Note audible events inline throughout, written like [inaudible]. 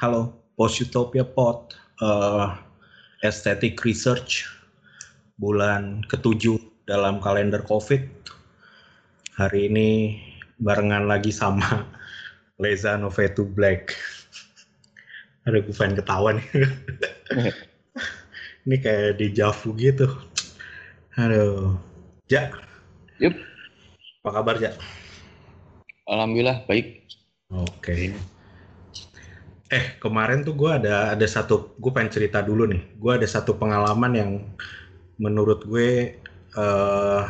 Halo, Post Utopia Pod, uh, Aesthetic Research, bulan ketujuh dalam kalender COVID. Hari ini barengan lagi sama [laughs] Leza Novetu Black. Ada gue pengen ketawa nih. [laughs] ini kayak di Javu gitu. Aduh. Ja. Yup. Apa kabar, Ja? Alhamdulillah baik. Oke. Eh kemarin tuh gue ada ada satu gue pengen cerita dulu nih. Gue ada satu pengalaman yang menurut gue uh,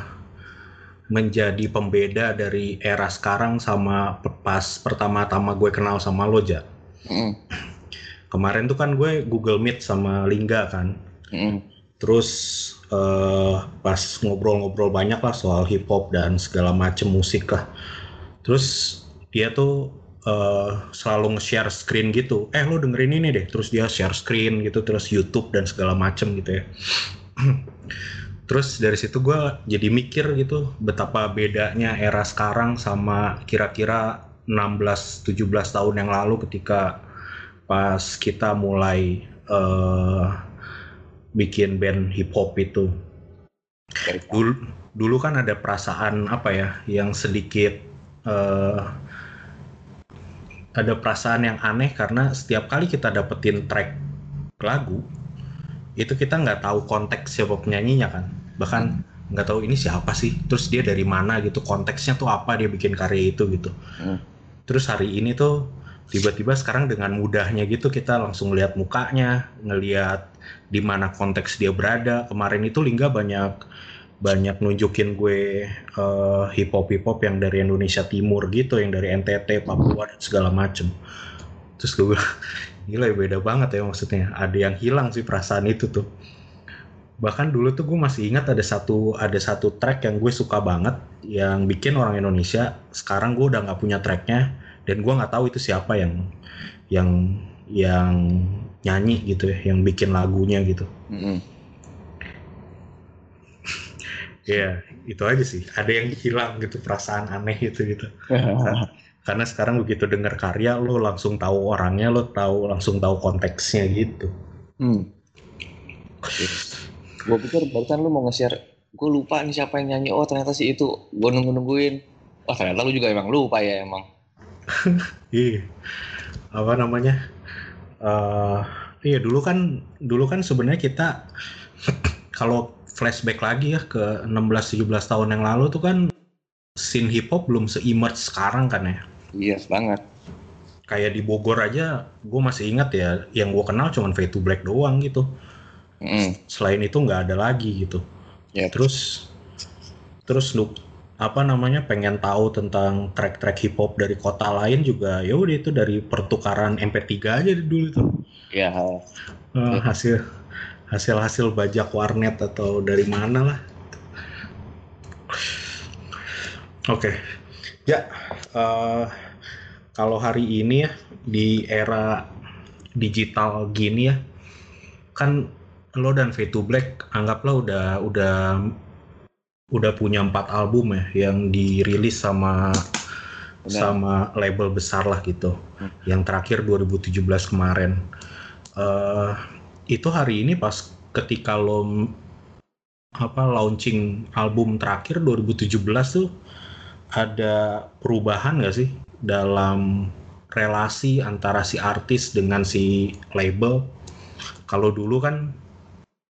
menjadi pembeda dari era sekarang sama pas pertama-tama gue kenal sama lo ja. Mm. Kemarin tuh kan gue Google Meet sama Lingga kan. Mm. Terus uh, pas ngobrol-ngobrol banyak lah soal hip hop dan segala macem musik lah. Terus dia tuh uh, selalu nge-share screen gitu. Eh lo dengerin ini deh. Terus dia share screen gitu, terus YouTube dan segala macem gitu ya. [clears throat] terus dari situ gue jadi mikir gitu betapa bedanya era sekarang sama kira-kira 16-17 tahun yang lalu ketika pas kita mulai uh, bikin band hip hop itu. Dulu, dulu kan ada perasaan apa ya yang sedikit uh, ada perasaan yang aneh karena setiap kali kita dapetin track lagu itu kita nggak tahu konteks siapa penyanyinya kan. Bahkan nggak tahu ini siapa sih terus dia dari mana gitu konteksnya tuh apa dia bikin karya itu gitu. Hmm. terus hari ini tuh tiba-tiba sekarang dengan mudahnya gitu kita langsung lihat mukanya ngelihat di mana konteks dia berada. Kemarin itu Lingga banyak banyak nunjukin gue uh, hip hop hip hop yang dari Indonesia Timur gitu yang dari NTT Papua dan segala macem. Terus gue [laughs] gila ya beda banget ya maksudnya. Ada yang hilang sih perasaan itu tuh. Bahkan dulu tuh gue masih ingat ada satu ada satu track yang gue suka banget yang bikin orang Indonesia sekarang gue udah nggak punya tracknya dan gue nggak tahu itu siapa yang yang yang nyanyi gitu ya yang bikin lagunya gitu. Mm. Ya itu aja sih ada yang hilang gitu perasaan aneh gitu gitu [laughs] karena sekarang begitu dengar karya lo langsung tahu orangnya lo tahu langsung tahu konteksnya gitu hmm. Gue pikir barusan lu mau nge-share, gue lupa nih siapa yang nyanyi. Oh ternyata sih itu. Gue nunggu-nungguin. Oh ternyata lu juga emang lupa ya emang. [laughs] iya apa namanya Eh iya dulu kan dulu kan sebenarnya kita [clears throat] kalau flashback lagi ya ke 16-17 tahun yang lalu tuh kan scene hip hop belum se-emerge sekarang kan ya? Iya banget. kayak di Bogor aja gue masih ingat ya yang gue kenal cuman Fade to Black doang gitu. Mm. selain itu nggak ada lagi gitu. Ya, terus terus lu apa namanya pengen tahu tentang track-track hip hop dari kota lain juga ya udah itu dari pertukaran MP3 aja dulu tuh. Ya. Eh, hasil hasil hasil bajak warnet atau dari mana lah oke ya eh, kalau hari ini ya di era digital gini ya kan lo dan V2 Black anggaplah udah udah udah punya empat album ya yang dirilis sama Benar. sama label besar lah gitu. Hmm. Yang terakhir 2017 kemarin. eh itu hari ini pas ketika lo apa launching album terakhir 2017 tuh ada perubahan nggak sih dalam relasi antara si artis dengan si label? Kalau dulu kan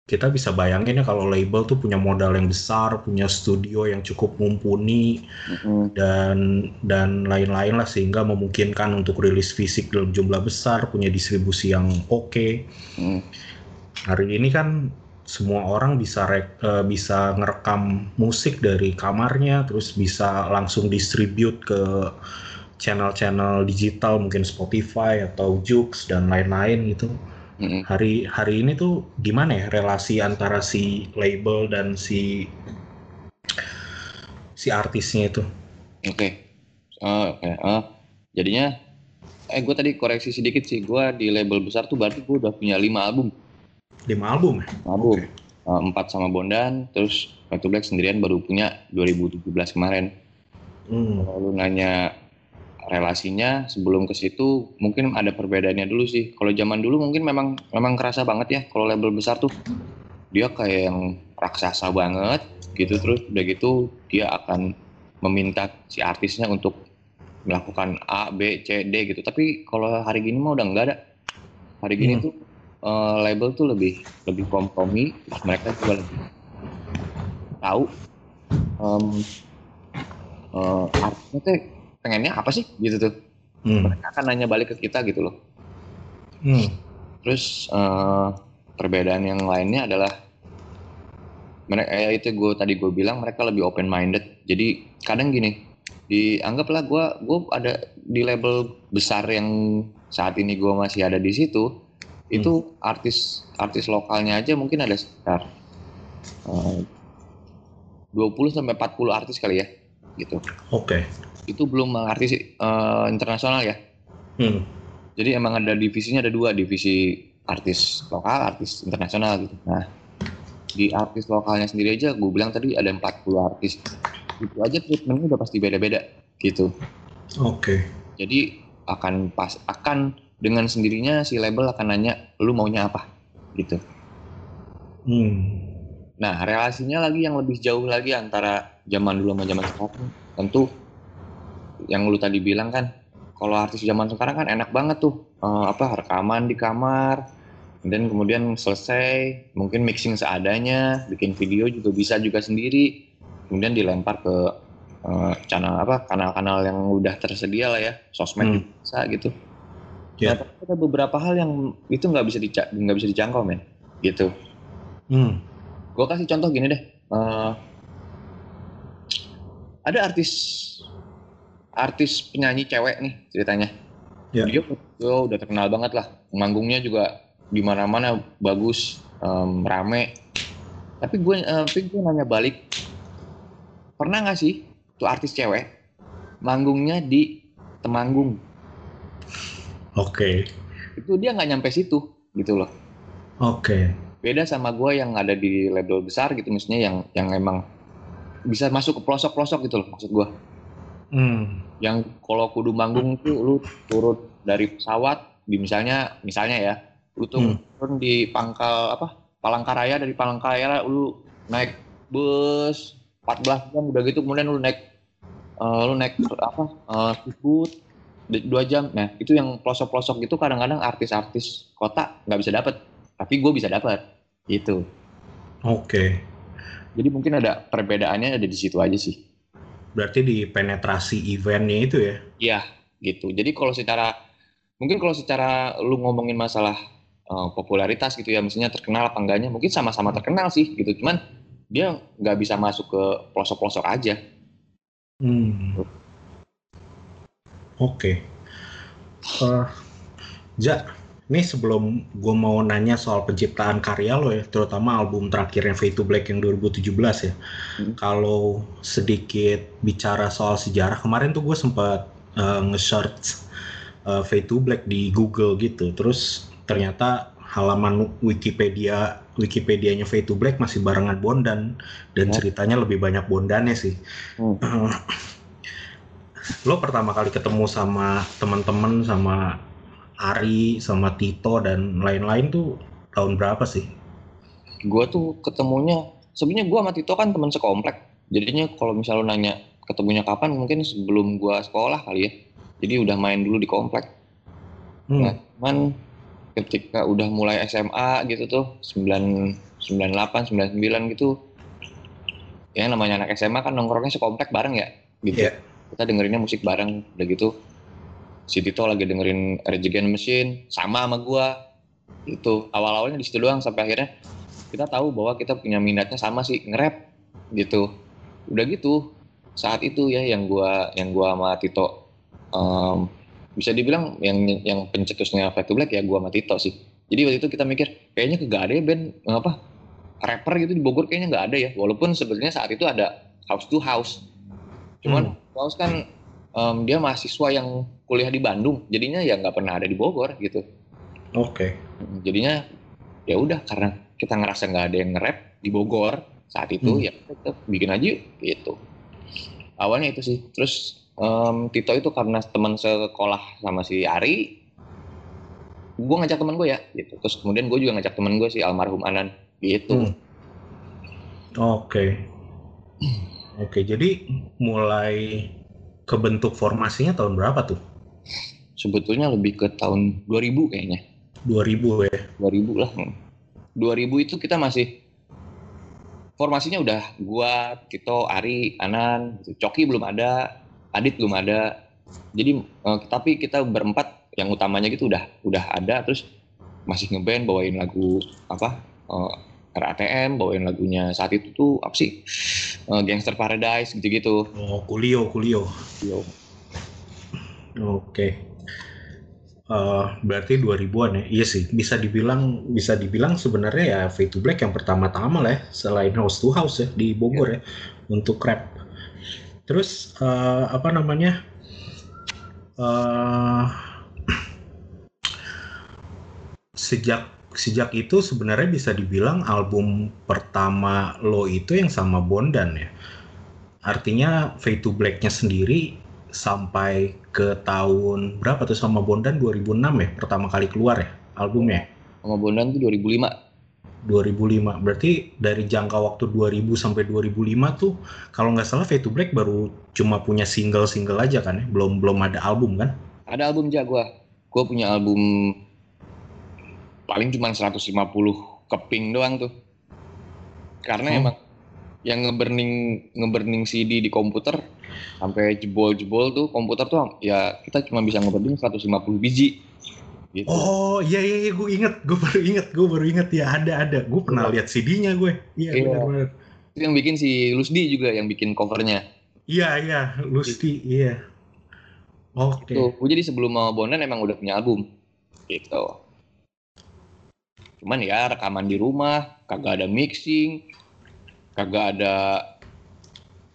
kita bisa bayangin ya kalau label tuh punya modal yang besar, punya studio yang cukup mumpuni, Mm. dan dan lain-lain lah sehingga memungkinkan untuk rilis fisik dalam jumlah besar, punya distribusi yang oke. Mm. Hari ini kan semua orang bisa rek- eh, bisa ngerekam musik dari kamarnya, terus bisa langsung distribute ke channel-channel digital mungkin Spotify atau Joox dan lain-lain gitu. Hari hari ini tuh gimana ya relasi antara si label dan si si artisnya itu? Oke. Oh, Oke. Oh, jadinya, eh gue tadi koreksi sedikit sih. Gue di label besar tuh berarti gue udah punya lima album. Lima album ya? Album. Oke. Eh, empat sama Bondan, terus Back to Black sendirian baru punya 2017 kemarin. Hmm. Kalau lu nanya relasinya sebelum ke situ mungkin ada perbedaannya dulu sih. Kalau zaman dulu mungkin memang memang kerasa banget ya kalau label besar tuh dia kayak yang raksasa banget gitu terus udah gitu dia akan meminta si artisnya untuk melakukan A, B, C, D gitu. Tapi kalau hari gini mah udah enggak ada. Hari gini Hmm. tuh eh, label tuh lebih lebih kompromi, mereka juga lebih tahu em, eh, artisnya tuh pengennya apa sih gitu tuh. Hmm. Mereka akan nanya balik ke kita gitu loh. Hmm. Terus eh, perbedaan yang lainnya adalah mereka ya itu gue tadi gue bilang mereka lebih open minded. Jadi kadang gini, dianggaplah gue gue ada di label besar yang saat ini gue masih ada di situ. Itu artis artis lokalnya aja mungkin ada sekitar eh, 20 sampai 40 artis kali ya gitu. Oke. Itu belum artis eh, internasional ya. Hmm. Jadi emang ada divisinya ada dua divisi artis lokal, artis internasional gitu. Nah di artis lokalnya sendiri aja gue bilang tadi ada 40 artis. Itu aja treatmentnya udah pasti beda-beda gitu. Oke. Jadi akan pas akan dengan sendirinya si label akan nanya lu maunya apa gitu. Hmm. Nah relasinya lagi yang lebih jauh lagi antara zaman dulu sama zaman sekarang tentu yang lu tadi bilang kan kalau artis zaman sekarang kan enak banget tuh eh, apa rekaman di kamar dan kemudian selesai mungkin mixing seadanya bikin video juga bisa juga sendiri kemudian dilempar ke eh, channel apa kanal-kanal yang udah tersedia lah ya sosmed Hmm. juga bisa gitu Ya. Nah, tapi ada beberapa hal yang itu nggak bisa nggak bisa dijangkau men gitu Hmm. gue kasih contoh gini deh Eh, ada artis artis penyanyi cewek nih ceritanya Ya. dia dia udah terkenal banget lah manggungnya juga di mana-mana bagus em, rame tapi gue eh, tapi gue nanya balik pernah nggak sih tuh artis cewek manggungnya di Temanggung Oke. itu dia nggak nyampe situ gitu loh Oke. beda sama gue yang ada di label besar gitu misalnya yang yang emang bisa masuk ke pelosok-pelosok gitu loh maksud gue Hmm. Yang kalau kudu manggung tuh lu turun dari pesawat di misalnya misalnya ya lu tuh Hmm. turun di pangkal apa Palangkaraya dari Palangkaraya lu naik bus 14 jam udah gitu kemudian lu naik eh, lu naik apa uh, dua jam nah itu yang pelosok-pelosok gitu kadang-kadang artis-artis kota nggak bisa dapet tapi gue bisa dapet gitu Oke. jadi mungkin ada perbedaannya ada di situ aja sih Berarti di penetrasi eventnya itu ya? Iya, gitu. Jadi kalau secara mungkin kalau secara lu ngomongin masalah eh, popularitas gitu ya, misalnya terkenal apa enggaknya, mungkin sama-sama terkenal sih gitu. Cuman dia nggak bisa masuk ke pelosok-pelosok aja. Hmm. Oke. Eh, Ja, ini sebelum gue mau nanya soal penciptaan karya lo ya, terutama album terakhirnya Fade to Black yang 2017 ya. Hmm. Kalau sedikit bicara soal sejarah, kemarin tuh gue sempat eh, nge-search eh, Fade to Black di Google gitu. Terus ternyata halaman Wikipedia Wikipedianya Fade to Black masih barengan Bondan dan Ya. ceritanya lebih banyak Bondannya sih. Hmm. [clears throat] lo pertama kali ketemu sama teman-teman sama Ari sama Tito dan lain-lain tuh tahun berapa sih? Gue tuh ketemunya, sebenarnya gue sama Tito kan teman sekomplek. Jadinya kalau misalnya lu nanya ketemunya kapan, mungkin sebelum gue sekolah kali ya. Jadi udah main dulu di komplek. Hmm. Nah, cuman ketika udah mulai SMA gitu tuh 9 98 99 gitu ya namanya anak SMA kan nongkrongnya sekomplek bareng ya gitu. Iya. Kita dengerinnya musik bareng udah gitu. Si Tito lagi dengerin Rage Against the Machine sama sama gua. Itu awal-awalnya di situ doang sampai akhirnya kita tahu bahwa kita punya minatnya sama sih nge-rap gitu. Udah gitu saat itu ya yang gua yang gua sama Tito em, bisa dibilang yang yang pencetusnya Fade to Black ya gua sama Tito sih. Jadi waktu itu kita mikir kayaknya kagak ada ya band apa rapper gitu di Bogor kayaknya nggak ada ya. Walaupun sebenarnya saat itu ada House to House. Cuman House kan em, dia mahasiswa yang kuliah di Bandung, jadinya ya nggak pernah ada di Bogor gitu. Oke. Jadinya ya udah karena kita ngerasa nggak ada yang nge-rap di Bogor saat itu Hmm. ya kita bikin aja yuk gitu. Awalnya itu sih. Terus Em, Tito itu karena teman sekolah sama si Ari, gue ngajak teman gue ya, gitu. Terus kemudian gue juga ngajak teman gue si almarhum Anan, gitu. Hmm. Oke. Oke, jadi mulai kebentuk formasinya tahun berapa tuh? Sebetulnya lebih ke tahun 2000 kayaknya, 2000 ya. 2000 lah. Hmm. 2000 itu kita masih formasinya udah gua, Tito, Ari, Anan, gitu. Coki belum ada, Adit belum ada. Jadi eh, tapi kita berempat yang utamanya gitu udah udah ada terus masih ngeband bawain lagu apa eh, RATM bawain lagunya saat itu tuh apa sih Eh, Gangster Paradise gitu-gitu. Oh, Kulio, Kulio. Yo. Oke. Eh, berarti 2000-an ya. Iya sih, bisa dibilang bisa dibilang sebenarnya ya Fade to Black yang pertama-tama lah ya, selain House to House ya di Bogor ya untuk rap. Terus eh, apa namanya? eh [clears throat] sejak sejak itu sebenarnya bisa dibilang album pertama lo itu yang sama Bondan ya. Artinya Fade to Black-nya sendiri sampai ke tahun berapa tuh sama Bondan 2006 ya pertama kali keluar ya albumnya Sama Bondan tuh 2005. 2005 berarti dari jangka waktu 2000 sampai 2005 tuh kalau nggak salah Fade to Black baru cuma punya single-single aja kan ya belum belum ada album kan Ada album ja gua. Gua punya album paling cuma 150 keping doang tuh. Karena Hmm. emang yang ngeburning ngeburning CD di komputer sampai jebol-jebol tuh komputer tuh ya kita cuma bisa ngeburning 150 biji. Gitu. oh iya iya, iya gue inget gue baru inget gue baru inget ya ada ada gue pernah lihat CD-nya gue iya Iya. benar-benar Itu yang bikin si Lusdi juga yang bikin covernya. iya iya Lusti iya oke Tuh, gue jadi sebelum mau Bondan emang udah punya album. Gitu. Cuman ya rekaman di rumah, kagak ada mixing, kagak ada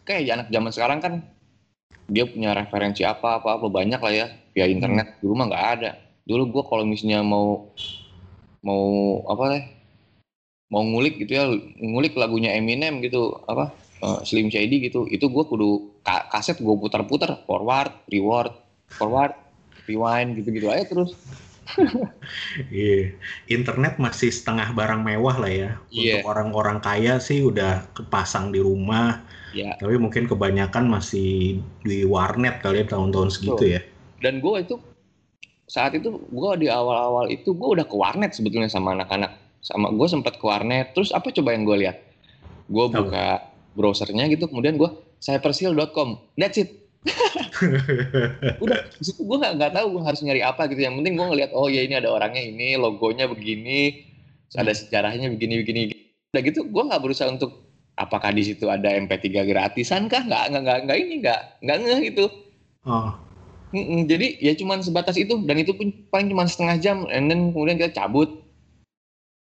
kayak anak zaman sekarang kan dia punya referensi apa apa apa banyak lah ya via internet. Di rumah nggak ada. Dulu gue kalau misalnya mau mau apa deh mau ngulik gitu ya ngulik lagunya Eminem gitu apa eh, Slim Shady gitu itu gue kudu ka- kaset gue putar-putar forward reward forward rewind gitu-gitu aja terus [laughs] Iya, internet masih setengah barang mewah lah ya. Untuk orang-orang kaya sih udah kepasang di rumah, ya tapi mungkin kebanyakan masih di warnet kali ya tahun-tahun segitu ya. dan gue itu saat itu gue di awal-awal itu gue udah ke warnet sebetulnya sama anak-anak. Sama gue sempat ke warnet. Terus apa coba yang gue lihat? Gue buka browsernya gitu. Kemudian gue cyberseal.com that's it udah situ gue nggak nggak tahu gue harus nyari apa gitu. Yang penting gue ngeliat oh ya ini ada orangnya ini logonya begini ada sejarahnya begini begini udah gitu gue nggak berusaha untuk apakah di situ ada MP3 gratisan kah? Nggak nggak nggak nggak ini nggak nggak ngeh gitu. Oh, Mm-mm, jadi ya cuman sebatas itu. Dan itu pun paling cuma setengah jam and then kemudian kita cabut.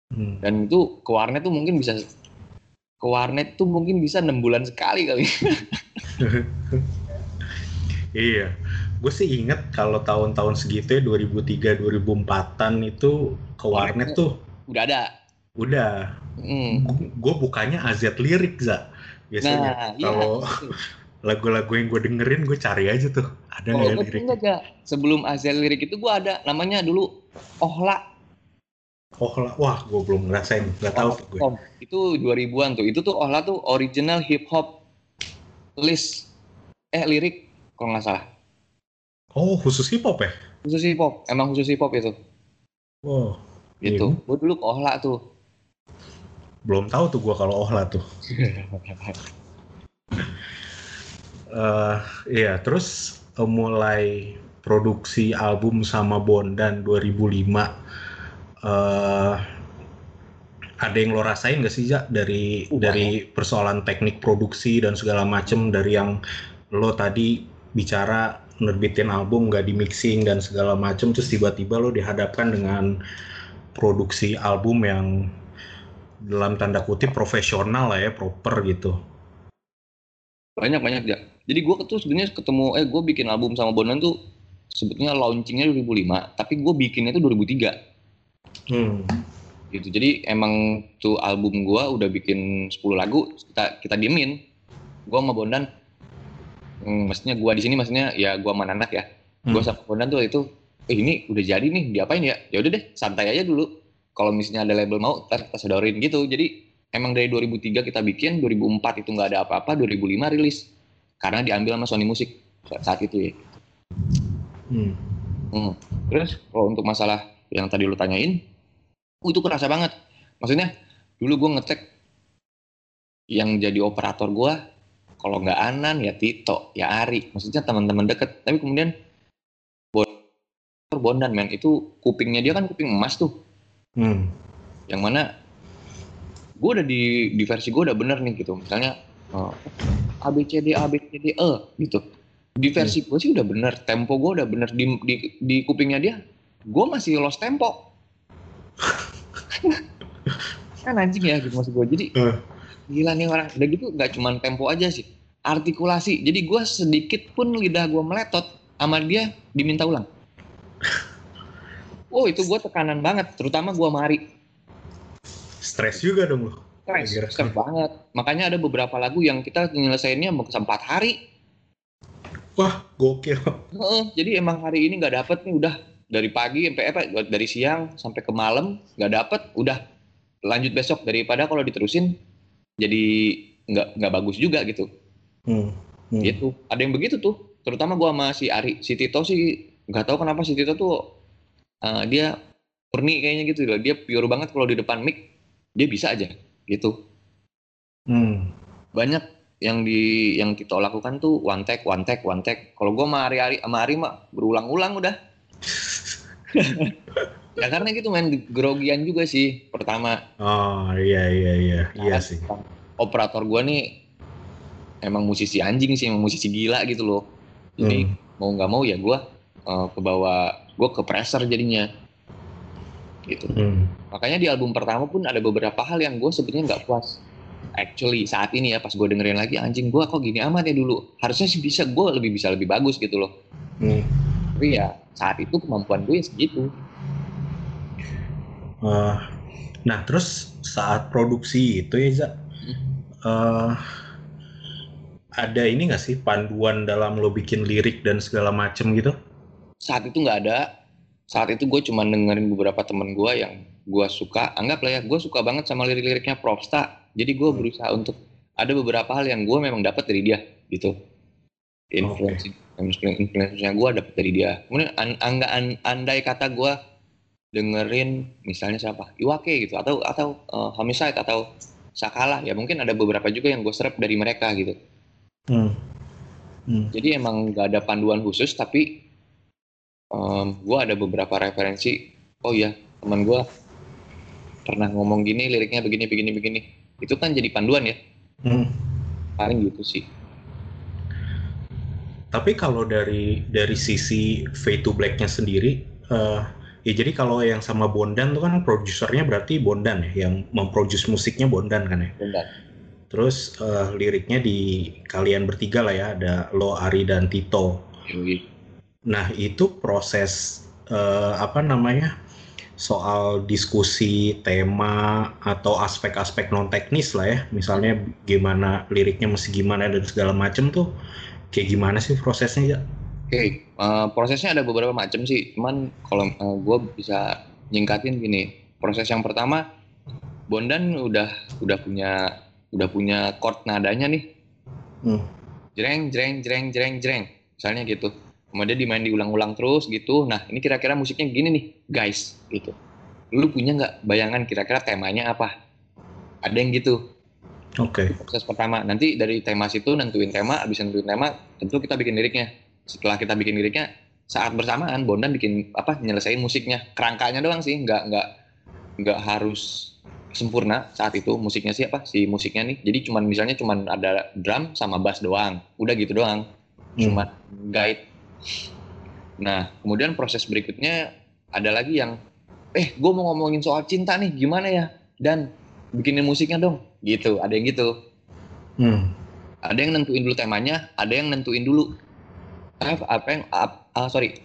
Hmm. dan itu ke warnet tuh mungkin bisa ke warnet tuh mungkin bisa enam bulan sekali kali [laughs] Iya, gue sih inget kalau tahun-tahun segitu ya 2003 2004-an itu ke warnet tuh. udah ada? Udah. Mm. gue bukanya AZ lirik za. Biasanya nah iya kalau [laughs] lagu-lagu yang gue dengerin gue cari aja tuh. Ada nggak ya oh, lirik enggak enggak sebelum Azel lirik itu gua ada namanya dulu Ohla. Oh lah wah gue belum ngerasain. Nggak tahu tuh gue itu 2000-an tuh. Itu tuh Ohla tuh original hip hop list. Eh lirik kalau nggak salah. Oh khusus hip hop ya? Khusus hip hop emang khusus hip hop itu wow gitu. Iya. gua dulu ke Ohla tuh. Belum tahu tuh gue kalau oh lah tuh. [laughs] Eh, iya terus eh, mulai produksi album sama Bondan 2005 eh ada yang lo rasain gak sih Jak dari Uh, dari persoalan teknik produksi dan segala macem dari yang lo tadi bicara nerbitin album gak di mixing dan segala macem terus tiba-tiba lo dihadapkan dengan produksi album yang dalam tanda kutip profesional lah ya proper gitu. Banyak banyak ya jadi gue tuh sebenarnya ketemu eh gue bikin album sama Bonan tuh sebetulnya launchingnya 2005 tapi gue bikinnya tuh 2003 hmm. gitu. Jadi emang tuh album gue udah bikin 10 lagu kita kita diemin. Gue sama Bondan hmm, maksudnya gua di sini maksudnya ya gua sama anak ya Hmm. gua sama Bondan tuh itu eh ini udah jadi nih diapain ya ya udah deh santai aja dulu kalau misalnya ada label mau ntar kita sodorin gitu jadi emang dari 2003 kita bikin 2004 itu nggak ada apa-apa 2005 rilis karena diambil sama Sony Music saat itu ya Hmm. Hmm. Terus kalau untuk masalah yang tadi lu tanyain, oh, itu kerasa banget. Maksudnya dulu gue ngecek yang jadi operator gue, kalau nggak Anan ya Tito, ya Ari. Maksudnya teman-teman deket. Tapi kemudian Bon- Bondan men itu kupingnya dia kan kuping emas tuh. Hmm. Yang mana gue udah di di versi gue udah bener nih gitu. Misalnya eh, A B C D A B C D E gitu. Di versi gue sih udah bener, tempo gue udah bener di di, di kupingnya dia. Gue masih lost tempo. [laughs] kan anjing ya gitu maksud gue. Jadi Eh. Gila nih orang. Udah gitu nggak cuman tempo aja sih, artikulasi. Jadi gue sedikit pun lidah gue meletot sama dia diminta ulang. Oh itu gue tekanan banget, terutama gue mari. Stres juga dong lu. Stres, Gara-gara stres banget. Makanya ada beberapa lagu yang kita nyelesainnya empat hari. Wah, gokil. Heeh, jadi emang hari ini nggak dapet nih udah dari pagi sampai apa dari siang sampai ke malam nggak dapet udah lanjut besok daripada kalau diterusin jadi nggak nggak bagus juga gitu Hmm. Hmm. gitu ada yang begitu tuh terutama gua sama si Ari si Tito sih nggak tahu kenapa si Tito tuh eh, dia murni kayaknya gitu loh dia pure banget kalau di depan mic dia bisa aja gitu Hmm. banyak yang di yang Tito lakukan tuh one take one take one take kalau gua sama Ari Ari sama Ari mah berulang-ulang udah [laughs] ya karena gitu main grogian juga sih pertama Oh, iya iya iya. Iya sih. operator gua nih emang musisi anjing sih emang musisi gila gitu loh jadi Hmm. mau nggak mau ya gua eh, kebawa gua ke pressure jadinya gitu Hmm. makanya di album pertama pun ada beberapa hal yang gue sebenarnya nggak puas actually saat ini ya pas gue dengerin lagi anjing gua kok gini amat ya dulu harusnya sih bisa gue lebih bisa lebih bagus gitu loh Hmm. tapi ya saat itu kemampuan gue ya segitu Eh, nah, terus saat produksi itu ya, Za, eh, ada ini nggak sih panduan dalam lo bikin lirik dan segala macem gitu? saat itu nggak ada. Saat itu gue cuma dengerin beberapa temen gue yang gue suka. Anggap lah ya gue suka banget sama lirik-liriknya Propsta. Jadi gue berusaha untuk ada beberapa hal yang gue memang dapat dari dia gitu. Influence influence-nya gue dapat dari dia. Kemudian an, angga an- andai kata gue dengerin misalnya siapa Iwake gitu atau atau eh, Homicide atau Sakala ya mungkin ada beberapa juga yang gue serap dari mereka gitu Hmm. Hmm. jadi emang nggak ada panduan khusus tapi gue ada beberapa referensi oh iya teman gue pernah ngomong gini liriknya begini begini begini itu kan jadi panduan ya Hmm. paling gitu sih Tapi kalau dari dari sisi Fade to Black-nya sendiri, eh, ya jadi kalau yang sama Bondan tuh kan produsernya berarti Bondan ya, yang memproduce musiknya Bondan kan ya. Bentar. Terus eh, liriknya di kalian bertiga lah ya, ada lo, Ari dan Tito. Yoi. Nah itu proses eh, apa namanya soal diskusi tema atau aspek-aspek non teknis lah ya, misalnya gimana liriknya mesti gimana dan segala macem tuh kayak gimana sih prosesnya ya? Oke, eh, prosesnya ada beberapa macam sih. Cuman kalau gue bisa nyingkatin gini, proses yang pertama, Bondan udah udah punya udah punya chord nadanya nih, Hmm. jreng jreng jreng jreng jreng, misalnya gitu. Kemudian dimain diulang-ulang terus gitu. Nah ini kira-kira musiknya gini nih, guys, gitu. Lu punya nggak bayangan kira-kira temanya apa? Ada yang gitu. Oke. proses pertama nanti dari tema situ nentuin tema abis nentuin tema tentu kita bikin liriknya setelah kita bikin liriknya saat bersamaan Bondan bikin apa nyelesain musiknya. Kerangkanya doang sih nggak nggak nggak harus sempurna saat itu musiknya sih apa si musiknya nih. Jadi cuman misalnya cuman ada drum sama bass doang udah gitu doang. Hmm. cuma guide. Nah kemudian proses berikutnya ada lagi yang eh gue mau ngomongin soal cinta nih gimana ya? Dan bikinin musiknya dong. Gitu ada yang gitu. Hmm. ada yang nentuin dulu temanya ada yang nentuin dulu apa yang ah, sorry.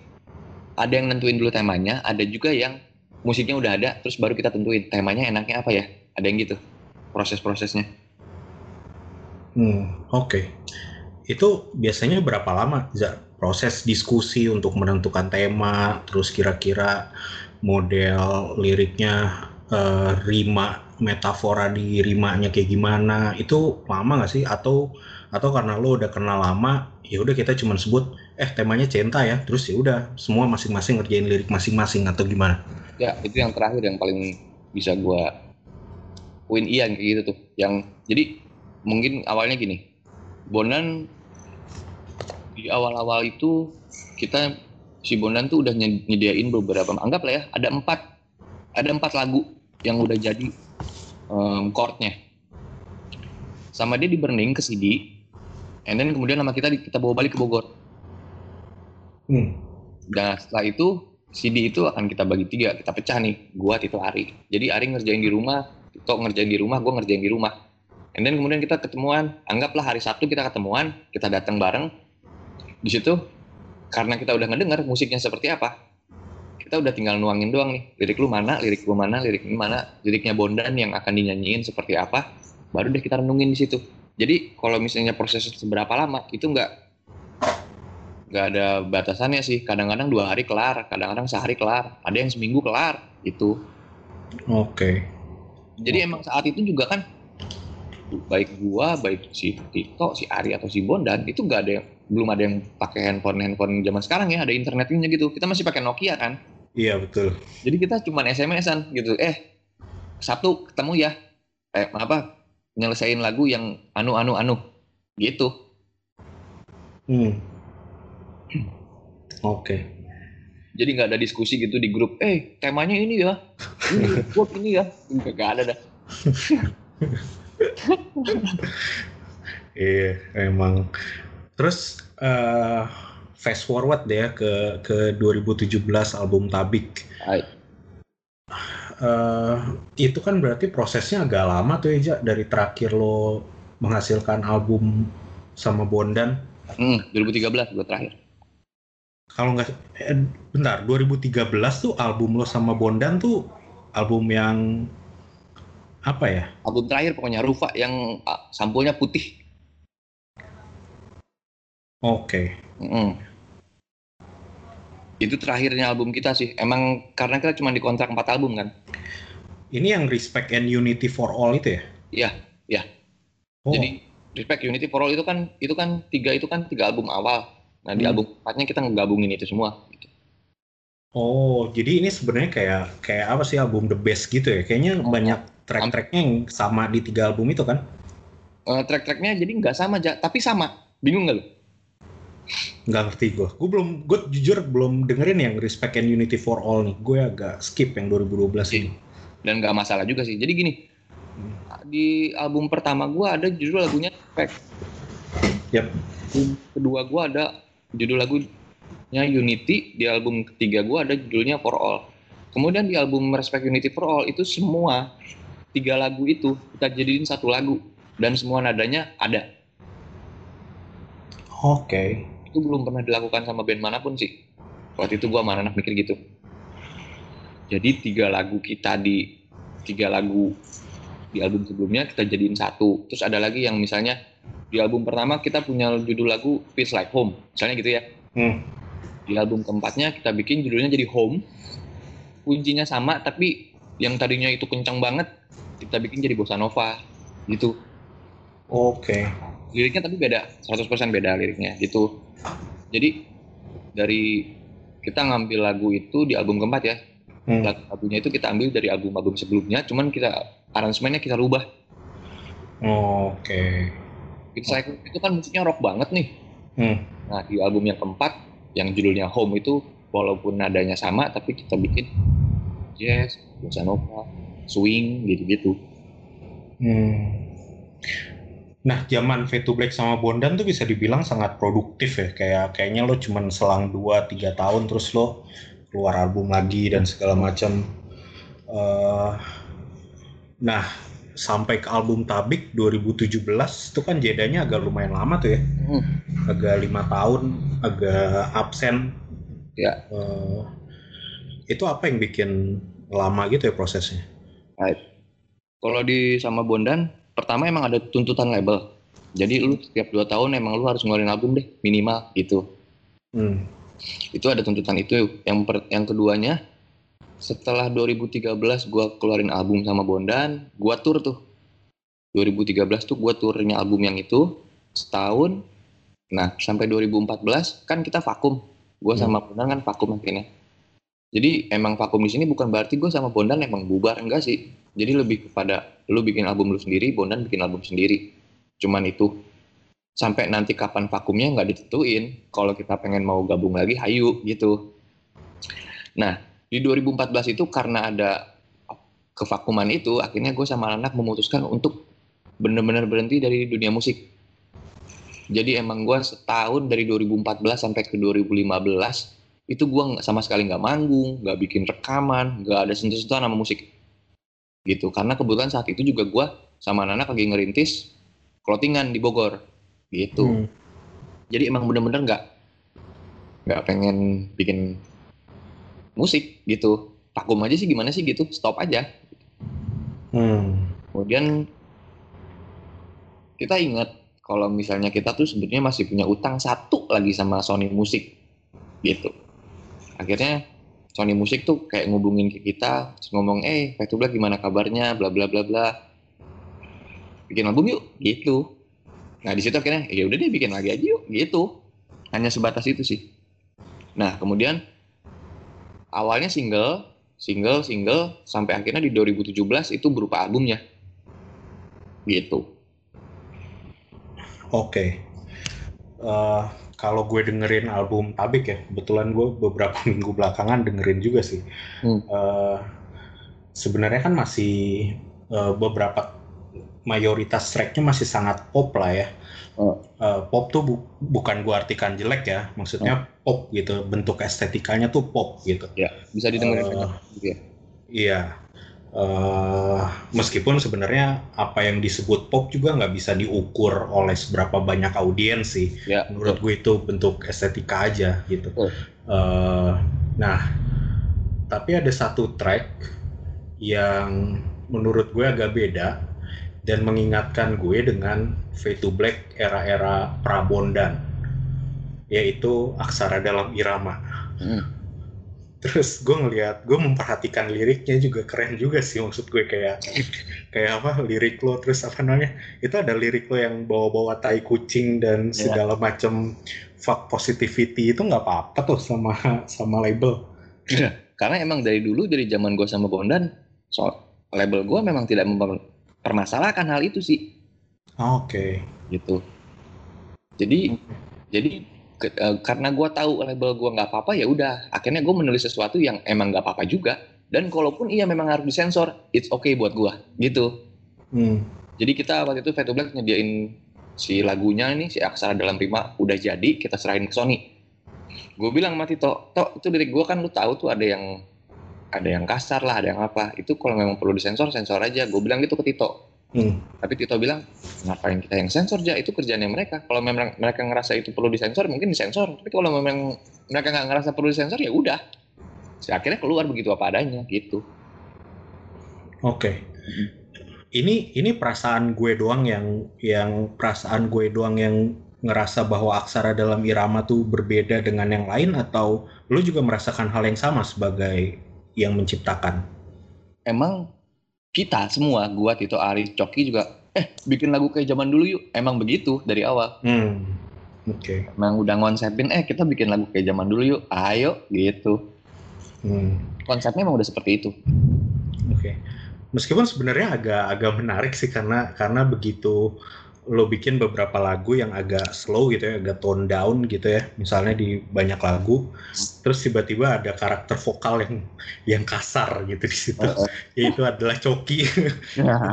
Ada yang nentuin dulu temanya ada juga yang musiknya udah ada terus baru kita tentuin. Temanya enaknya apa ya? Ada yang gitu proses-prosesnya. Hmm. Oke. itu biasanya berapa lama proses diskusi untuk menentukan tema terus kira-kira model liriknya uh, rima metafora di rimanya kayak gimana? Itu lama nggak sih? Atau atau karena lo udah kenal lama ya udah kita cuma sebut eh temanya cinta ya. Terus ya udah semua masing-masing ngerjain lirik masing-masing atau gimana? Ya itu yang terakhir yang paling bisa gua poin Ian kayak gitu tuh. Yang jadi mungkin awalnya gini. Bonan di awal-awal itu kita si Bonan tuh udah nyediain beberapa anggap lah ya ada empat. Ada empat lagu yang udah jadi um, chordnya. Sama dia di burning ke CD and then kemudian nama kita kita bawa balik ke Bogor hmm. dan setelah itu CD itu akan kita bagi tiga. Kita pecah nih. Gua Tito Ari jadi Ari ngerjain di rumah Tito ngerjain di rumah gua ngerjain di rumah. And then kemudian kita ketemuan. Anggaplah hari Sabtu kita ketemuan kita datang bareng. Di situ karena kita udah ngedenger musiknya seperti apa kita udah tinggal nuangin doang nih. Lirik lu mana lirik lu mana lirik ini mana liriknya Bondan yang akan dinyanyiin seperti apa baru deh kita renungin di situ. Jadi kalau misalnya proses seberapa lama itu nggak nggak ada batasannya sih. Kadang-kadang dua hari kelar, kadang-kadang sehari kelar, ada yang seminggu kelar itu. Oke. Okay. Jadi emang saat itu juga kan baik gua, baik si Tito, si Ari atau si Bondan itu nggak ada yang belum ada yang pakai handphone handphone zaman sekarang ya ada internetnya gitu. Kita masih pakai Nokia kan? Iya betul. Jadi kita cuma SMS-an gitu. Eh Sabtu ketemu ya. Eh apa nyelesain lagu yang anu anu anu gitu. Hmm. Oke. Okay. Jadi nggak ada diskusi gitu di grup. Eh temanya ini ya, ini buat ini ya, nggak ada dah. [laughs] iya emang. Terus uh, fast forward deh ya ke ke 2017 album Tabik. Hai uh, itu kan berarti prosesnya agak lama tuh ya dari terakhir lo menghasilkan album sama Bondan. Hmm, 2013 gue terakhir. Kalau nggak, eh, bentar, 2013 tuh album lo sama Bondan tuh album yang apa ya? Album terakhir pokoknya Rufa yang uh, sampulnya putih. Oke. Okay. Mm itu terakhirnya album kita sih. Emang karena kita cuma dikontrak empat album kan. Ini yang Respect and Unity for All itu ya? Iya, iya. Oh. Jadi Respect Unity for All itu kan itu kan tiga itu kan tiga album awal. Nah di hmm. album empatnya kita ngegabungin itu semua. Gitu. Oh, jadi ini sebenarnya kayak kayak apa sih album the best gitu ya? Kayaknya oh. banyak track-tracknya yang sama di tiga album itu kan? Uh, track-tracknya jadi nggak sama aja, tapi sama. Bingung nggak lo? nggak ngerti gue gue belum gue jujur belum dengerin yang Respect and Unity for All nih gue agak skip yang 2012 ini dan nggak masalah juga sih jadi gini di album pertama gue ada judul lagunya Respect yep. kedua gue ada judul lagunya Unity di album ketiga gue ada judulnya For All. Kemudian di album Respect Unity for All itu semua tiga lagu itu kita jadiin satu lagu dan semua nadanya ada. Oke. Okay itu belum pernah dilakukan sama band mana pun sih. Waktu itu gua mana anak mikir gitu. Jadi tiga lagu kita di tiga lagu di album sebelumnya kita jadiin satu. Terus ada lagi yang misalnya di album pertama kita punya judul lagu Feels Like Home misalnya gitu ya hmm. di album keempatnya kita bikin judulnya jadi Home kuncinya sama tapi yang tadinya itu kencang banget kita bikin jadi bossa nova gitu oke okay. liriknya tapi beda 100% beda liriknya gitu jadi dari kita ngambil lagu itu di album keempat ya. Hmm. Lagunya itu kita ambil dari album-album sebelumnya, cuman kita aransemennya kita rubah. Oke. Okay. It's like, itu kan musiknya rock banget nih. Hmm. Nah di album yang keempat, yang judulnya Home itu walaupun nadanya sama, tapi kita bikin jazz, bossa nova, swing gitu-gitu. Hmm. Nah, zaman V2 Black sama Bondan tuh bisa dibilang sangat produktif ya. Kayak kayaknya lo cuman selang 2 3 tahun terus lo keluar album lagi dan segala macam. Uh, nah, sampai ke album Tabik 2017 itu kan jedanya agak lumayan lama tuh ya. Hmm. Agak lima tahun, agak absen. Ya. Uh, itu apa yang bikin lama gitu ya prosesnya? Kalau di sama Bondan pertama emang ada tuntutan label Jadi lu setiap dua tahun emang lu harus ngeluarin album deh minimal gitu. Hmm. Itu ada tuntutan itu. Yang per, yang keduanya setelah 2013 gua keluarin album sama Bondan, gua tur tuh. 2013 tuh gua turnya album yang itu setahun. Nah, sampai 2014 kan kita vakum. Gua sama Bondan kan vakum akhirnya. Jadi emang vakum di sini bukan berarti gue sama Bondan emang bubar enggak sih. Jadi lebih kepada lu bikin album lu sendiri, Bondan bikin album sendiri. Cuman itu sampai nanti kapan vakumnya nggak ditentuin. Kalau kita pengen mau gabung lagi, hayu gitu. Nah di 2014 itu karena ada kevakuman itu, akhirnya gue sama anak memutuskan untuk bener-bener berhenti dari dunia musik. Jadi emang gue setahun dari 2014 sampai ke 2015 itu gue sama sekali nggak manggung, nggak bikin rekaman, nggak ada sentuh-sentuhan sama musik gitu. Karena kebetulan saat itu juga gue sama anak lagi ngerintis clothingan di Bogor gitu. Hmm. Jadi emang bener-bener nggak nggak pengen bikin musik gitu. Vakum aja sih gimana sih gitu, stop aja. Hmm. Kemudian kita ingat kalau misalnya kita tuh sebetulnya masih punya utang satu lagi sama Sony Musik gitu. Akhirnya Sony Musik tuh kayak ngubungin ke kita, terus ngomong, eh, Fatu Black gimana kabarnya, bla bla bla bla. Bikin album yuk, gitu. Nah di situ akhirnya, ya udah deh bikin lagi aja yuk, gitu. Hanya sebatas itu sih. Nah kemudian awalnya single, single, single, sampai akhirnya di 2017 itu berupa albumnya. Gitu. Oke. Eh, kalau gue dengerin album Tabik ya, kebetulan gue beberapa [laughs] minggu belakangan dengerin juga sih. Hmm. Eh, sebenarnya kan masih eh, beberapa mayoritas tracknya masih sangat pop lah ya. Oh. Eh, pop tuh bu- bukan gue artikan jelek ya, maksudnya pop gitu, bentuk estetikanya tuh pop gitu. Ya, bisa Eh, banyak gitu ya. Iya. Eh, meskipun sebenarnya apa yang disebut pop juga nggak bisa diukur oleh seberapa banyak audiens sih. Ya, Menurut gue itu bentuk estetika aja gitu. Betul. Eh, nah, tapi ada satu track yang menurut gue agak beda dan mengingatkan gue dengan Fade to Black era-era Prabondan, yaitu aksara dalam irama. Hmm. Terus gue ngeliat, gue memperhatikan liriknya juga keren juga sih maksud gue kayak kayak apa lirik lo terus apa namanya itu ada lirik lo yang bawa-bawa tai kucing dan Iya. segala macam fuck positivity itu nggak apa-apa tuh sama sama label. Karena emang dari dulu dari zaman gue sama Bondan, so label gue memang tidak mempermasalahkan hal itu sih, Oke. gitu. Jadi, jadi ke- eh, karena gue tahu label gue nggak apa-apa ya udah, akhirnya gue menulis sesuatu yang emang nggak apa-apa juga. Dan kalaupun iya memang harus disensor, it's okay buat gue, gitu. Hmm. Jadi kita waktu itu Fade to Black nyediain si lagunya ini si Aksara dalam Rima udah jadi kita serahin ke Sony. Gue bilang sama Tito, Tok itu dari gue kan lu tahu tuh ada yang ada yang kasar lah, ada yang apa. Itu kalau memang perlu disensor, sensor aja. Gue bilang gitu ke Tito. Hmm. Tapi Tito bilang, ngapain kita yang sensor aja? Itu kerjaannya mereka. Kalau memang mereka ngerasa itu perlu disensor, mungkin disensor. Tapi kalau memang mereka nggak ngerasa perlu disensor, ya udah. Akhirnya keluar begitu apa adanya, gitu. Oke. Ini ini perasaan gue doang yang yang perasaan gue doang yang ngerasa bahwa aksara dalam irama tuh berbeda dengan yang lain atau lu juga merasakan hal yang sama sebagai yang menciptakan? emang kita semua, gua Tito Ari, Coki juga, eh bikin lagu kayak zaman dulu yuk. Emang begitu dari awal. Hmm. Oke. Emang udah ngonsepin, eh kita bikin lagu kayak zaman dulu yuk. Ayo gitu. Hmm. Konsepnya emang udah seperti itu. Oke. Meskipun sebenarnya agak agak menarik sih karena karena begitu lo bikin beberapa lagu yang agak slow gitu ya, agak tone down gitu ya. Misalnya di banyak lagu, terus tiba-tiba ada karakter vokal yang yang kasar gitu di situ. [laughs] Yaitu adalah Coki.